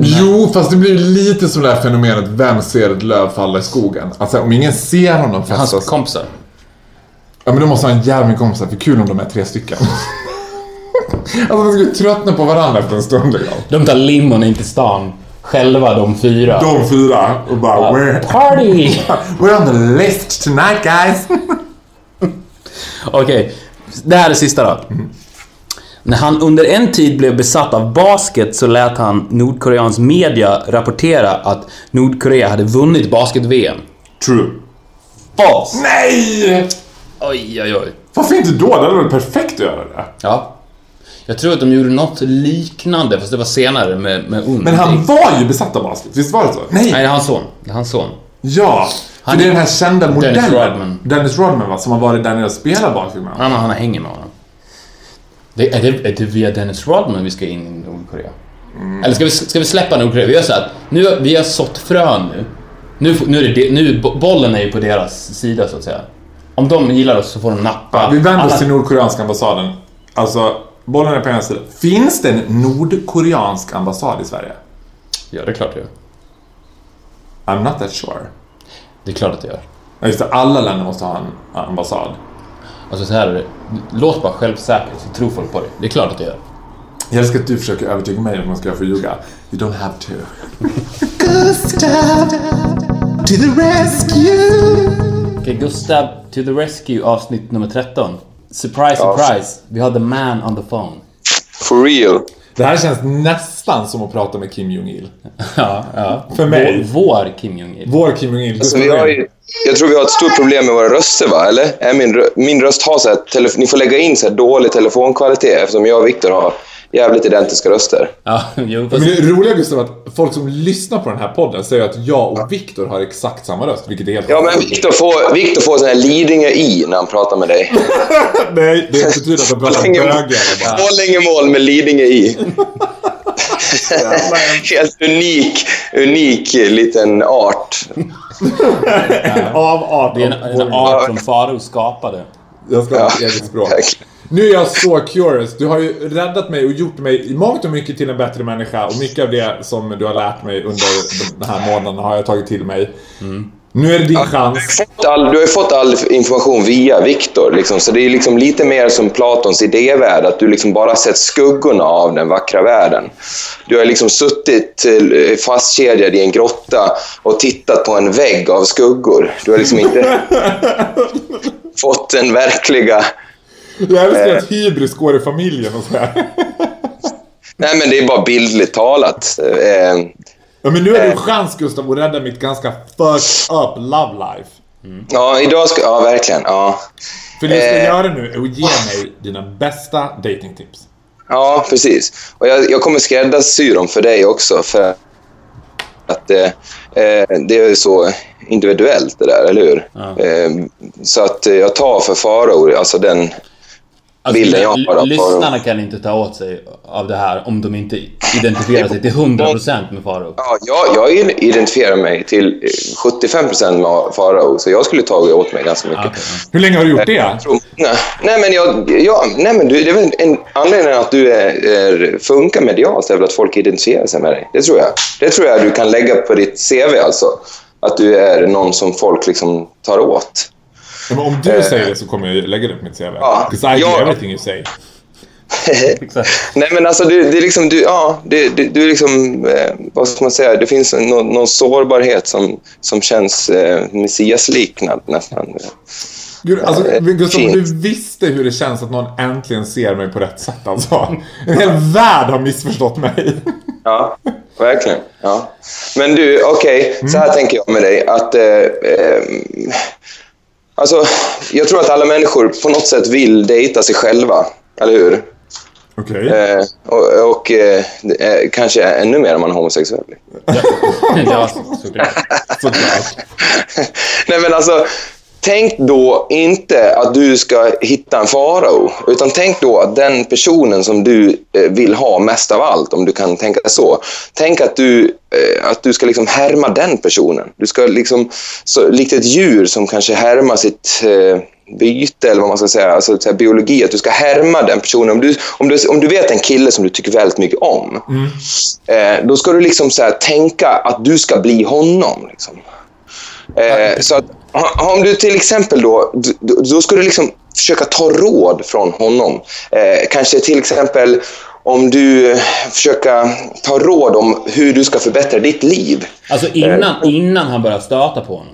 B: Jo, fast det blir lite som det här fenomenet Vem ser ett löv falla i skogen? Alltså om ingen ser honom
C: Hans
B: festa...
C: kompisar.
B: Ja men då måste han ha en jävla mycket kompisar, för kul om de är tre stycken. [LAUGHS] alltså de skulle tröttna på varandra efter en stund liksom.
C: De tar limon in till stan själva, de fyra.
B: De fyra och bara
C: Ja.
B: we're,
C: Party! [LAUGHS]
B: we're on the list tonight guys. [LAUGHS]
C: Okej, det här är sista då. När han under en tid blev besatt av basket så lät han Nordkoreans media rapportera att Nordkorea hade vunnit basket-VM.
B: True.
C: False!
B: Nej!
C: Oj, oj, oj.
B: Varför inte då? Det hade varit perfekt att göra det.
C: Ja. Jag tror att de gjorde något liknande, fast det var senare med, med.
B: Men han var ju besatt av basket, visst var det så? Nej!
C: Nej, det är hans son. Det är hans son.
B: Ja! För
C: Han-
B: det är den här kända modellen.
C: Rodman.
B: Dennis Rodman va, som har varit där nere och spelat basket med honom.
C: Han, han hänger med honom. Det, är, det, är det via Dennis Rodman vi ska in i Nordkorea? Eller ska vi, ska vi släppa Nordkorea? Vi gör så att nu, vi har sått frön nu. Nu, nu, är det, de- nu bo- bollen är ju på deras sida så att säga. Om de gillar oss så får de nappa.
B: Vi vänder oss
C: Alla-
B: till Nordkoreanska ambassaden. Alltså, bollen är på ena sidan. Finns det en nordkoreansk ambassad i Sverige?
C: Ja, det är klart det gör.
B: I'm not that sure.
C: Det är klart att det gör.
B: Ja, just det, alla länder måste ha en ambassad.
C: Alltså så här. Låt bara självsäker så tror folk på dig. Det är klart att det gör.
B: Jag älskar att du försöker övertyga mig om att man ska få ljuga. You don't have to.
A: to the rescue.
C: Okej, Gustav to the rescue avsnitt nummer 13. Surprise,
D: Ja.
C: surprise. Vi har the man on the phone.
D: For real.
B: Det här känns nästan som att prata med Kim Jong-Il. [LAUGHS]
C: Ja, ja.
B: För mig.
C: Vår, vår Kim Jong-Il.
B: Vår Kim Jong-Il.
D: Så Alltså, vi har ju, jag tror vi har ett stort problem med våra röster, va? Eller? Är min, min röst har så här, ni får lägga in så här dålig telefonkvalitet eftersom jag och Viktor har jävligt identiska röster.
C: Ja, [LAUGHS] jo,
B: Men det roliga Gustav är att folk som lyssnar på den här podden säger att jag och Viktor har exakt samma röst, vilket är helt
D: Ja, men Viktor får, Victor får sån här Lidingö-i när han pratar med dig. [LAUGHS]
B: Nej, det betyder att de pratar bara.
D: Borlängemål med Lidingö-i. [LAUGHS] Helt unik, unik liten art.
B: Av art.
C: det är en, en art som Farao skapade.
B: Jag ska ha ett
D: Ja,
B: eget språk.
D: verkligen.
B: Nu är jag så curious. Du har ju räddat mig och gjort mig i mångt och mycket till en bättre människa. Och mycket av det som du har lärt mig under den här månaden har jag tagit till mig. Nu är det din chans.
D: Fått all, du har ju fått all information via Viktor. Liksom, så det är liksom lite mer som Platons idévärld, att du liksom bara sett skuggorna av den vackra världen. Du har liksom suttit eh, fastkedjad i en grotta och tittat på en vägg av skuggor. Du har liksom inte [LAUGHS] fått den verkliga...
B: Jag älskar att hybris går i familjen och sådär.
D: Nej, men det är bara bildligt talat. Eh,
B: Ja, men nu är det en chans Gustav att rädda mitt ganska fucked up love life.
D: ja, idag ska... Ja, verkligen. Ja.
B: För det du ska
D: Eh.
B: göra nu är att ge mig dina bästa datingtips.
D: Ja, precis. Och jag, jag kommer skräddarsy dem för dig också. För att eh, eh, det är så individuellt det där, eller hur? Eh, så att eh, jag tar för faror, alltså den...
C: Alltså,
D: Bilden jag har
C: lyssnarna kan inte ta åt sig av det här om de inte identifierar sig till 100% med Farao.
D: Ja, jag, jag identifierar mig till eh, 75% med farao, så jag skulle ta åt mig ganska mycket.
C: Ja.
B: Hur länge har du gjort det?
D: Jag tror- Nej, nej, men, jag, jag, nej, men du, det är väl en anledning att du är, är, funkar medialt är väl att folk identifierar sig med dig. Det tror jag. Det tror jag du kan lägga på ditt CV alltså. Att du är någon som folk liksom tar åt.
B: Ja, men om du säger det så kommer jag lägga det på mitt CV.
D: Ja.
B: Because I do
D: Ja.
B: everything you say. [LAUGHS]
D: Nej men alltså du, det är liksom, du, ja, det, det, du är liksom, eh, vad ska man säga, det finns någon, någon sårbarhet som, som känns eh, messiasliknad nästan.
B: Gud, alltså,
D: Ja,
B: men Gustav, om du visste hur det känns att någon äntligen ser mig på rätt sätt alltså. En hel värld har missförstått mig.
D: Ja, verkligen. Ja. Men du, okej, så här tänker jag med dig. Att, eh, eh, alltså, jag tror att alla människor på något sätt vill dejta sig själva, eller hur?
B: Okej.
D: Eh, och och eh, är kanske ännu mer om man är homosexuell.
C: Ja, [LAUGHS] såklart.
B: Såklart.
D: Nej men alltså, tänk då inte att du ska hitta en farao. Utan tänk då att den personen som du eh, vill ha mest av allt, om du kan tänka så. Tänk att du, eh, att du ska liksom härma den personen. Du ska liksom, så, likt ett djur som kanske härmar sitt eh, byte eller vad man ska säga, alltså så här, biologi, att du ska härma den personen. Om du, om, du, om du vet en kille som du tycker väldigt mycket om, eh, då ska du liksom så här, tänka att du ska bli honom. Liksom. Eh, så att, om du till exempel då, då ska du liksom försöka ta råd från honom. Eh, kanske till exempel om du eh, försöka ta råd om hur du ska förbättra ditt liv.
C: Alltså innan, innan han börjar stöta på honom.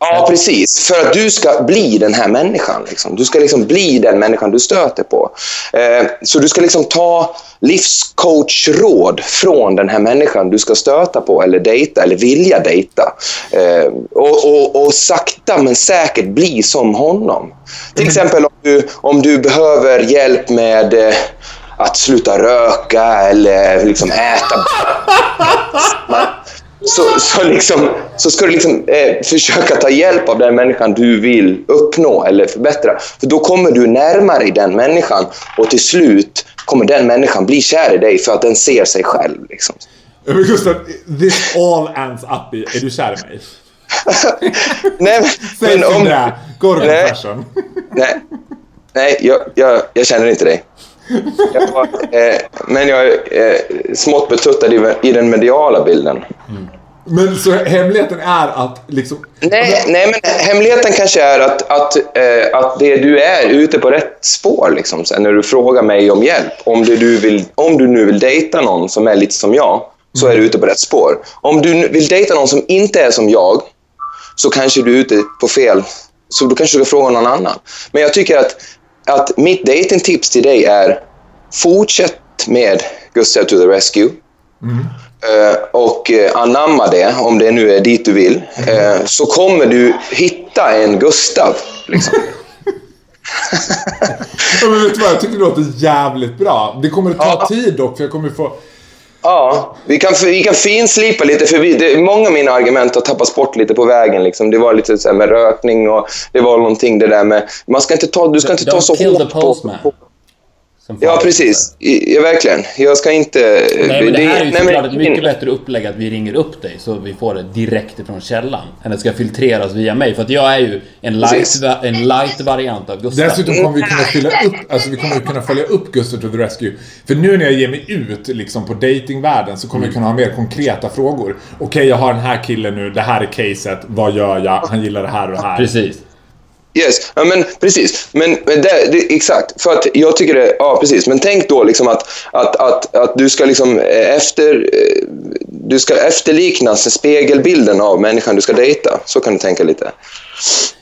D: Ja, precis. För att du ska bli den här människan. Liksom. Du ska liksom bli den människan du stöter på. Eh, så du ska liksom ta livscoachråd från den här människan du ska stöta på eller dejta eller vilja dejta. Eh, och, och, och sakta men säkert bli som honom. Till exempel om du, om du behöver hjälp med eh, att sluta röka eller liksom äta [LAUGHS] så, så, liksom, så ska du liksom, eh, försöka ta hjälp av den människan du vill uppnå eller förbättra. För då kommer du närmare den människan och till slut kommer den människan bli kär i dig för att den ser sig själv. Liksom.
B: Men Gustav, this all ends up i, är du kär i mig? [LAUGHS]
D: Nej,
B: Säg
D: men om,
B: det är. Go to
D: Nej.
B: confession.
D: nej, nej jag, jag, jag känner inte dig. Jag, var, eh, men jag är eh, smått betuttad i, i den mediala bilden.
B: Men så hemligheten är att liksom...
D: Nej, nej, men hemligheten kanske är att, att, eh, att det du är ute på rätt spår. Liksom, sen när du frågar mig om hjälp. Om du, du vill, om du nu vill dejta någon som är lite som jag, så är du ute på rätt spår. Om du vill dejta någon som inte är som jag, så kanske du är ute på fel... Så då kanske du ska fråga någon annan. Men jag tycker att, att mitt datingtips till dig är fortsätt med Gustav to the Rescue. Eh, och eh, anamma det, om det nu är dit du vill, eh, så kommer du hitta en Gustav. Liksom. [LAUGHS]
B: Ja, men vet du vad, jag tycker det låter jävligt bra. Det kommer att ta
D: Ja.
B: tid dock, för jag kommer få...
D: Ja, vi kan, vi kan finslipa lite, för vi, det, många av mina argument har tappats bort lite på vägen. Liksom. Det var lite så med rökning och det var någonting det där med... Man ska inte ta, du ska inte ta så hårt på... Ja, precis. Ja, verkligen. Jag ska inte...
C: Nej men det här är ju såklart ett mycket bättre upplägg att vi ringer upp dig så vi får det direkt ifrån källan. Än att det ska filtreras via mig. För att jag är ju en light, en light variant av Gustav.
B: Dessutom kommer vi kunna fylla upp, alltså vi kommer kunna följa upp Gustav to the Rescue. För nu när jag ger mig ut liksom på datingvärlden så kommer jag kunna ha mer konkreta frågor. Okej, jag har den här killen nu, det här är caset, vad gör jag? Han gillar det här och det här.
C: Precis.
D: Yes, ja, men precis. Men, men det, det, exakt, för att jag tycker det, ja precis. Men tänk då liksom att, att, att, att du ska liksom eh, efter, eh, du ska efterlikna spegelbilden av människan du ska dejta. Så kan du tänka lite.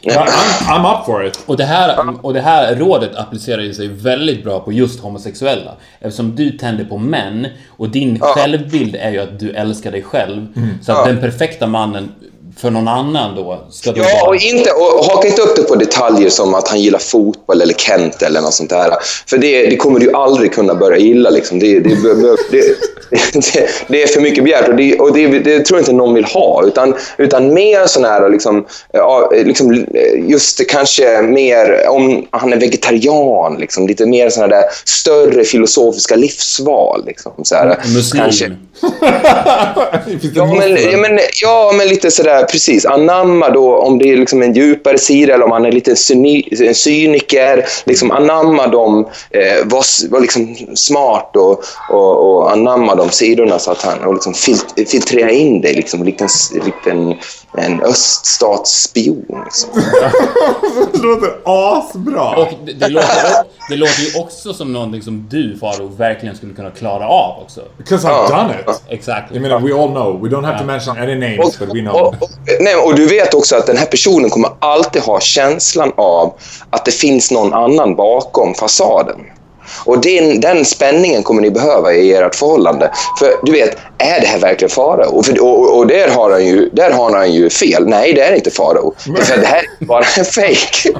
B: Ja, I'm, I'm up for it.
C: Och det, här, och det här rådet applicerar ju sig väldigt bra på just homosexuella. Eftersom du tänder på män och din självbild är ju att du älskar dig själv. Så att den perfekta mannen för någon annan då ska
D: Ja,
C: vara...
D: och, inte, och haka inte upp det på detaljer som att han gillar fotboll eller Kent eller något sånt där. För det, det kommer du aldrig kunna börja gilla. Liksom. Det, det, det, är för mycket begärt och, det, och det, tror jag inte någon vill ha. Utan, utan mer sån här, liksom, liksom, just kanske mer om han är vegetarian. Liksom, lite mer såna där större filosofiska livsval. Liksom, så här,
C: Muslim.
D: Kanske, Ja men, ja, men, ja, men lite sådär, precis. Anamma då om det är liksom en djupare sida eller om han är lite cyni, en cyniker. Liksom anamma dem, eh, var, var liksom smart och, och, och anamma de sidorna så att han och liksom fil, filtrera in det liksom, likt en, likt en, en öststatsspion. Liksom. [LAUGHS]
B: Det låter asbra.
C: Och det, det, låter, det låter ju också som någonting som du Faro verkligen skulle kunna klara av också.
B: Because I've
D: Ja.
B: done it.
C: Exakt.
B: Jag menar, we all know. We don't have to mention any names, but we know.
D: Och, och, nej, och du vet också att den här personen kommer alltid ha känslan av att det finns någon annan bakom fasaden. Och den, den spänningen kommer ni behöva i ert förhållande. För du vet, är det här verkligen Farao? Och, och, och, där, har han ju, där har han ju fel. Nej, det är inte Farao. För det här är bara en fake.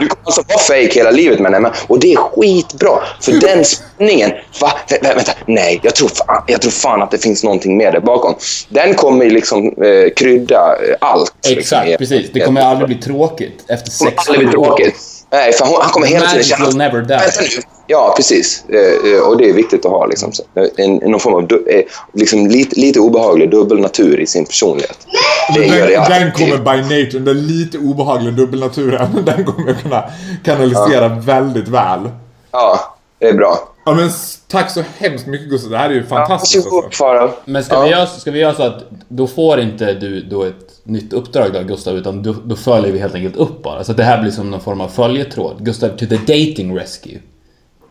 D: Du kommer alltså vara fake hela livet med henne. Och det är skitbra. För den spänningen. Va? Vä, vä, vänta, nej, jag tror, fan, jag tror fan att det finns någonting mer där bakom. Den kommer liksom eh, krydda eh, allt. liksom,
C: Exakt,
D: i-
C: precis. Det kommer aldrig bli tråkigt efter
D: kommer
C: sex
D: aldrig bli
C: år.
D: tråkigt. Nej, för hon, han kommer hela tiden känna...
C: will never die.
D: Vänta nu. Ja, precis. Eh, eh, Och det är viktigt att ha liksom, så- en, en, någon form av eh, liksom, lite, lite obehaglig dubbel natur i sin personlighet. Det gör det
B: Den, den kommer by nature, den lite obehagliga dubbelnaturen, [LAUGHS] den kommer jag kunna kanalisera väldigt väl.
D: Ja, det är bra.
B: Ja men tack så hemskt mycket Gustav, det här är ju fantastiskt
D: Varsågod,
B: alltså.
C: Men ska, vi göra, ska vi göra så att då får inte du då ett nytt uppdrag då, Gustav, utan då, då följer vi helt enkelt upp bara. Så att det här blir som någon form av följetråd. Gustav to the dating rescue.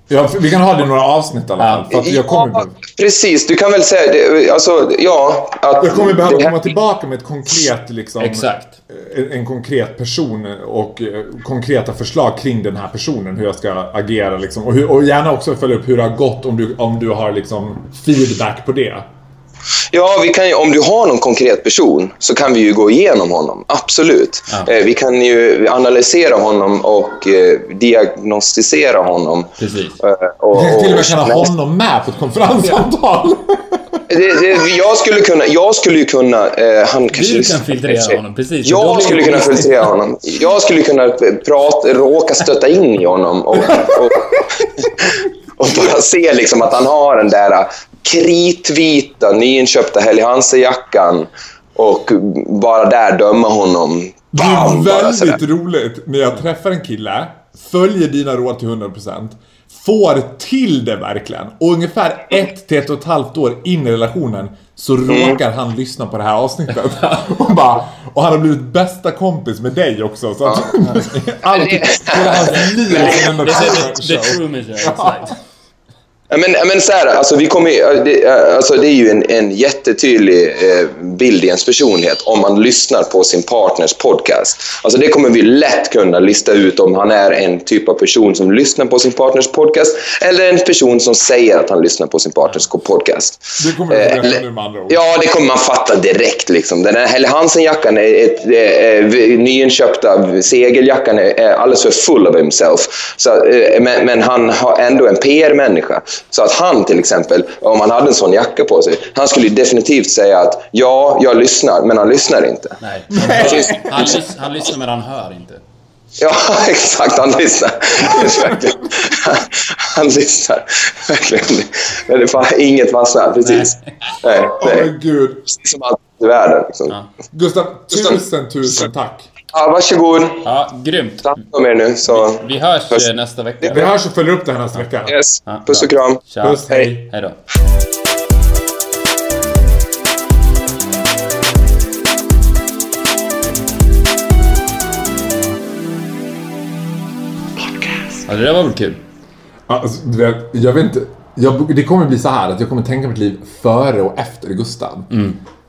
B: Ja, vi kan ha det i några avsnitt i alla fall. För att jag kommer,
D: Ja, precis. Du kan väl säga det. Alltså, ja. Att
B: jag kommer behöva komma tillbaka med ett konkret liksom...
C: Exakt.
B: En, en konkret person och eh, konkreta förslag kring den här personen, hur jag ska agera liksom. Och, hur, och gärna också följa upp hur det har gått om du, om du har liksom feedback på det.
D: Ja, vi kan ju, om du har någon konkret person så kan vi ju gå igenom honom. Absolut.
C: Ja.
D: Eh, vi kan ju analysera honom och eh, diagnostisera honom.
C: Precis.
D: Eh, och,
B: kan till och med
D: och-
B: ha honom med på ett konferenssamtal.
D: det, det, jag, skulle kunna, jag skulle ju kunna... Eh, han kanske
C: Du kan filtrera honom, precis.
D: Jag skulle kunna filtrera honom. Jag skulle kunna prata, råka stötta in i honom och, och, och bara se liksom att han har den där kritvita nyinköpta Helly Hansen-jackan och bara där döma honom.
B: Det
D: Bam,
B: är
D: bara sådär.
B: väldigt roligt när jag träffar en kille, följer dina råd till 100%, får till det verkligen och ungefär ett till ett och ett halvt år in i relationen så
D: Mm.
B: råkar han lyssna på det här avsnittet. [LAUGHS] och, bara, och han har blivit bästa kompis med dig också. Så att [LAUGHS] allt, hela hans liv är en
C: Det är
B: Truman
C: the,
B: show,
C: exakt.
D: Men, men så här, alltså, vi kommer, det, alltså, det är ju en, en jättetydlig eh, bild i ens personlighet om man lyssnar på sin partners podcast. Alltså, det kommer vi lätt kunna lista ut om han är en typ av person som lyssnar på sin partners podcast eller en person som säger att han lyssnar på sin partners podcast.
B: Det kommer du
D: Eh, eller-
B: nu med andra ord.
D: Ja, det kommer man fatta direkt. Liksom. Den här Helle Hansen-jackan, är, nyinköpta segeljackan, är, alldeles för full of himself. Så, eh, men, men han har ändå en PR-människa. Så att han till exempel, om han hade en sån jacka på sig, han skulle ju definitivt säga att ja, jag lyssnar, men han lyssnar inte.
C: Nej. [LAUGHS] Han, lys, han lyssnar men han hör inte.
D: Ja, [LAUGHS] exakt. Han lyssnar. Han lyssnar. Verkligen. Men det var inget vassare. Precis. Nej,
B: Åh
D: nej.
B: men gud.
D: Precis som allt i världen. Liksom.
C: Ja.
B: Gustav- tusen, tusen tack.
D: Ja, varsågod.
C: Ja, grymt.
D: Ta hand om er nu. Så.
C: Vi hörs
D: Puss.
C: eh, nästa vecka.
B: Vi hörs och följer upp det här nästa vecka.
D: Yes.
C: Ja,
D: Puss och kram.
C: Tja.
B: Puss, hej.
C: Hej då. Ja, det där var väl kul?
B: Alltså, du vet, jag vet inte. Jag, det kommer bli så här att jag kommer tänka mitt liv före och efter Gustav.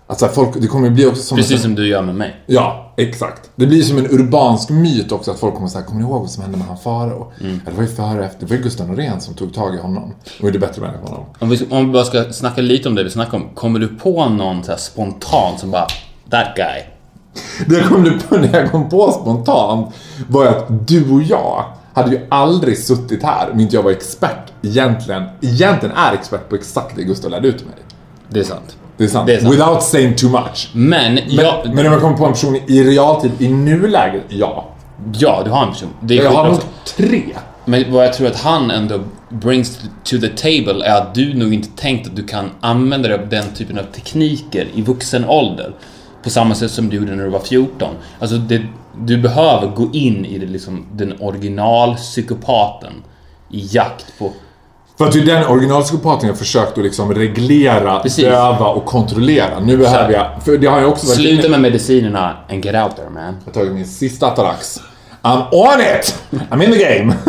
B: Alltså folk, det kommer bli också som...
C: Precis som du gör med mig.
B: Ja, exakt. Det blir som en urbansk myt också att folk kommer säga kommer ni ihåg vad som hände med han Farao?
C: Mm.
B: Ja, det var ju före efter. Det var ju Gustav Norén som tog tag i honom. Och gjorde bättre människa än honom.
C: Om vi, om vi bara ska snacka lite om det vi snackade om. Kommer du på någon så här spontan som bara That guy.
B: Det jag kom på när jag kom på spontant var att du och jag hade ju aldrig suttit här om inte jag var expert egentligen, egentligen är expert på exakt det Gustav lärde ut mig.
C: Det är sant.
B: Det är sant.
C: Det är sant.
B: Without saying too much.
C: Men,
B: Men,
C: jag,
B: men om jag kommer på en person i realtid i nuläget, ja.
C: ja, du har en person. Det är
B: Jag har nog tre.
C: Men vad jag tror att han ändå brings to the table är att du nog inte tänkt att du kan använda dig av den typen av tekniker i vuxen ålder. På samma sätt som du gjorde när du var 14. Alltså, det, du behöver gå in i det, liksom, den originalpsykopaten i jakt på...
B: För att det är den originalpsykopaten jag försökt att liksom reglera,
C: Precis.
B: döva och kontrollera. Nu behöver jag, för det har jag också varit
C: Sluta
B: inne-
C: med medicinerna and get out there man.
B: Jag har tagit min sista Atarax. I'm on it! I'm in the game! [LAUGHS]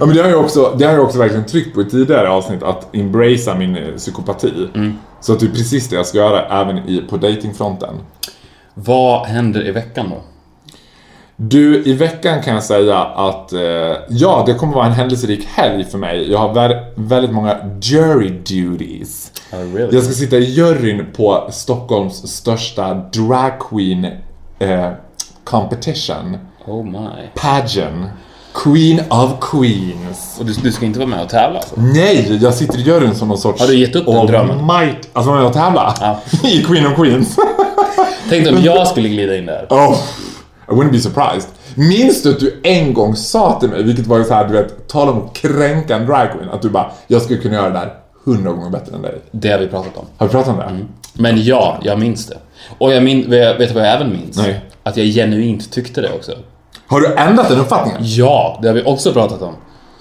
B: ja, men det har jag också, det har jag också verkligen tryckt på i tidigare avsnitt, att embracea min eh, psykopati. Så att det är precis det jag ska göra även i, på datingfronten.
C: Vad händer i veckan då?
B: Du, i veckan kan jag säga att eh, ja, det kommer vara en händelserik helg för mig. Jag har vä- väldigt många jury duties.
C: Oh, really?
B: Jag ska sitta i juryn på Stockholms största drag queen eh, competition.
C: Oh my.
B: Pageant. Queen of Queens.
C: Och du, du ska inte vara med och tävla alltså?
B: Nej, jag sitter i juryn som någon sorts...
C: Har du gett upp den drömmen?
B: Almighty- Alltså vara med och tävla?
C: Ja. [LAUGHS]
B: I Queen of Queens.
C: Tänk om [LAUGHS] jag skulle glida in där.
B: oh, I wouldn't be surprised. Minns du att du en gång sa till mig, vilket var ju så här, du vet, tala om att kränka en dragqueen, att du bara, jag skulle kunna göra det där hundra gånger bättre än dig.
C: Det har vi pratat om.
B: Har vi pratat om det?
C: Men ja, jag minns det. Och jag min, vet du vad jag även minns?
B: Nej.
C: Att jag genuint tyckte det också.
B: Har du ändrat den uppfattningen?
C: Ja, det har vi också pratat om.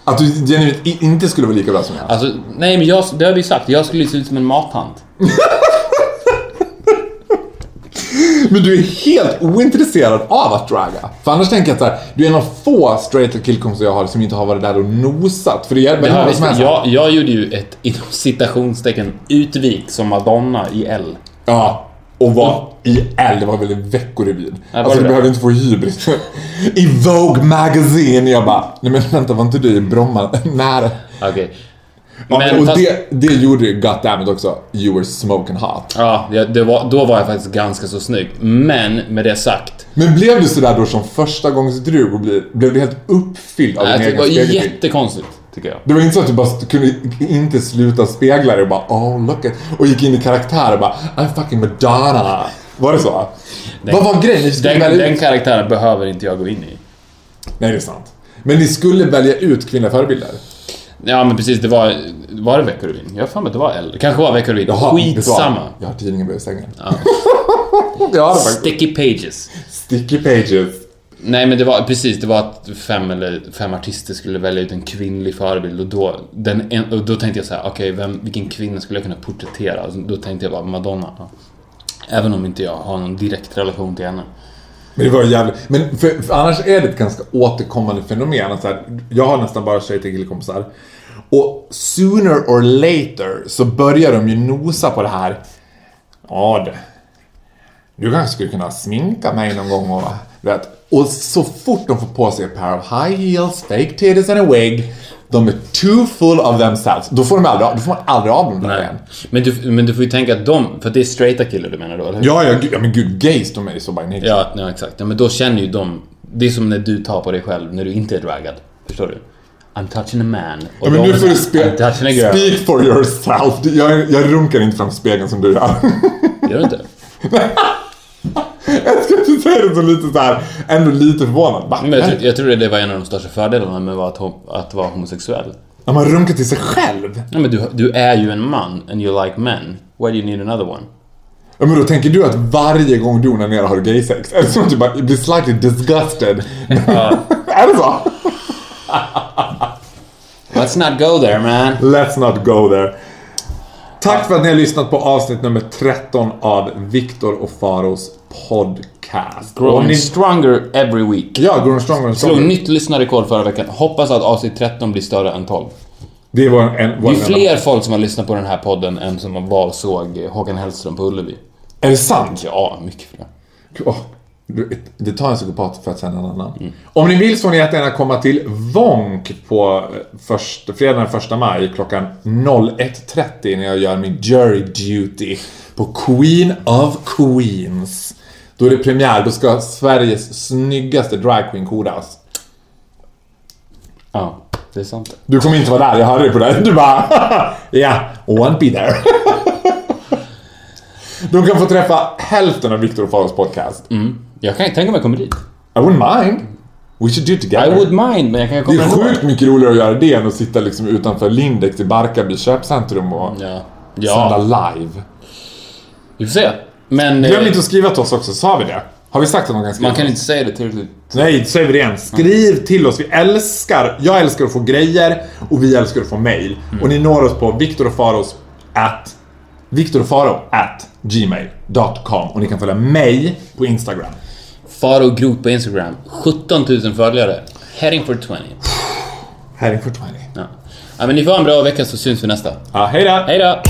B: Att du genuint inte skulle vara lika bra som jag?
C: Alltså, nej men jag, det har vi sagt. Jag skulle se ut som en mathant. [LAUGHS]
B: Men du är helt ointresserad av att draga. För annars tänker jag så här, du är en av få straighta killkompisar jag har som inte har varit där och nosat. För det
C: har
B: många
C: vi,
B: som här,
C: jag, jag gjorde ju ett [LAUGHS] inom citationstecken utvik som Madonna i L.
B: Ja, och var i L, det var väl en veckorevyn. alltså du behövde inte få hybris. [LAUGHS] I Vogue Magazine, jag bara, nej men vänta var inte du i Bromma [LAUGHS] nära?
C: Okej.
B: Ja,
C: Men
B: och
C: fast-
B: det, det gjorde ju goddammit också, you were smoking hot.
C: Ja, det, det var, då var jag faktiskt ganska så snygg. Men med det sagt.
B: Men blev du sådär då som första gångs drug och blev, blev du helt uppfylld av
C: Nej,
B: din
C: det
B: egen
C: var
B: spegelbild?
C: jättekonstigt, tycker jag.
B: Det var inte så att du bara kunde inte sluta spegla dig och bara oh look at och gick in i karaktär och bara I'm fucking Madonna. Var det så? Vad var grejen?
C: Den, den
B: ut...
C: karaktären behöver inte jag gå in i.
B: Nej, det är sant. Men ni skulle välja ut kvinnliga förebilder?
C: Ja men precis, det var... Var det Veckorevyn? Jag har för mig att det var. Det kanske var Veckorevyn. Skitsamma.
B: Jag har tidningen bredvid sängen. Ja. [LAUGHS] faktiskt.
C: Sticky Pages.
B: Sticky pages.
C: Nej men det var precis, det var att fem eller fem artister skulle välja ut en kvinnlig förebild och då, den, en, och då tänkte jag så här: okej vem vilken kvinna skulle jag kunna porträttera? Och då tänkte jag bara Madonna. Ja. Även om inte jag har någon direkt relation till henne.
B: Men det var jävligt... Men för, för annars är det ett ganska återkommande fenomen. Att så här, jag har nästan bara tjej till killkompisar. Och sooner or later så börjar de ju nosa på det här. Ja du. Du kanske skulle kunna sminka mig någon gång och... Vet. Och så fort de får på sig ett par av high heels, fake titties and a wig. De är too full of themselves. Då får, de aldrig, då får man aldrig av dem där igen.
C: Men du, men du får ju tänka att de, för att det är straighta killar du menar då, eller hur?
B: Ja, ja, ja men gud, gays de är ju så by nature.
C: Ja, ja exakt. Ja, men då känner ju de... Det är som när du tar på dig själv när du inte är draggad. Förstår du? I'm touching a man. Och
B: Ja, men nu får du
C: så här,
B: spe-
C: I'm touching a girl.
B: speak for yourself. Jag, jag runkar inte framför spegeln som du gör.
C: Gör du inte? [LAUGHS] [LAUGHS]
B: inte säga det så lite så här, ändå lite förvånad. Va?
C: Men jag, tror, jag tror det var en av de största fördelarna med att, att vara homosexuell.
B: Ja, man runkar till sig själv.
C: Ja, men du, du är ju en man and you like men. Why do you need another one?
B: Ja, men då tänker du att varje gång du onanerar har du gay-sex? Eller som att du bara blir slightly disgusted? [LAUGHS] är det så?
C: Let's not go there man.
B: Let's not go there. Tack för att ni har lyssnat på avsnitt nummer 13 av Viktor och Faros podcast.
C: Growing
B: ni-
C: stronger every week.
B: Ja, growing stronger and
C: Slog
B: stronger.
C: nytt lyssnarrekord förra veckan. Hoppas att avsnitt 13 blir större än 12.
B: Det var en...
C: Det
B: Var
C: är
B: en
C: fler folk som har lyssnat på den här podden än som var såg Håkan Hellström på Ullevi.
B: Är det sant?
C: Ja, mycket fler.
B: Åh, du- det tar en psykopat för att säga en annan. Om ni vill så får ni jättegärna komma till Vonk på eh, först, fredagen den 1 maj klockan 01.30 när jag gör min jury duty på Queen of Queens. Då är det premiär, då ska Sveriges snyggaste dragqueen kodas.
C: Ja, det är sant.
B: Du kommer inte vara där, jag hörde det på dig. Du bara [LAUGHS] ja, won't be there. [LAUGHS] De kan få träffa hälften av Viktor och Faros podcast.
C: Jag kan tänka mig att komma dit.
B: I wouldn't mind. We should do it together.
C: I would mind, men jag kan
B: Det
C: komma
B: är
C: ändå.
B: sjukt mycket roligare att göra det än att sitta liksom utanför Lindex i Barkarby köpcentrum och
C: Ja.
B: sända
C: ja,
B: live.
C: vi får se. Men
B: Glöm
C: eh,
B: inte att skriva till oss också, sa vi det? Har vi sagt att de kan skriva
C: man kan inte säga det tillräckligt.
B: Nej, säger vi det igen. Skriv till oss. Vi älskar, jag älskar att få grejer och vi älskar att få mail.
C: Mm.
B: Och ni når oss på viktorofaros at viktorofaro at gmail.com och ni kan följa mig på Instagram.
C: Faro Grot på Instagram. 17 000 följare. Heading for 20.
B: Heading for 20.
C: Ja. ja, men ni får ha en bra vecka så syns vi nästa.
B: Ja, hej då!
C: Hej då!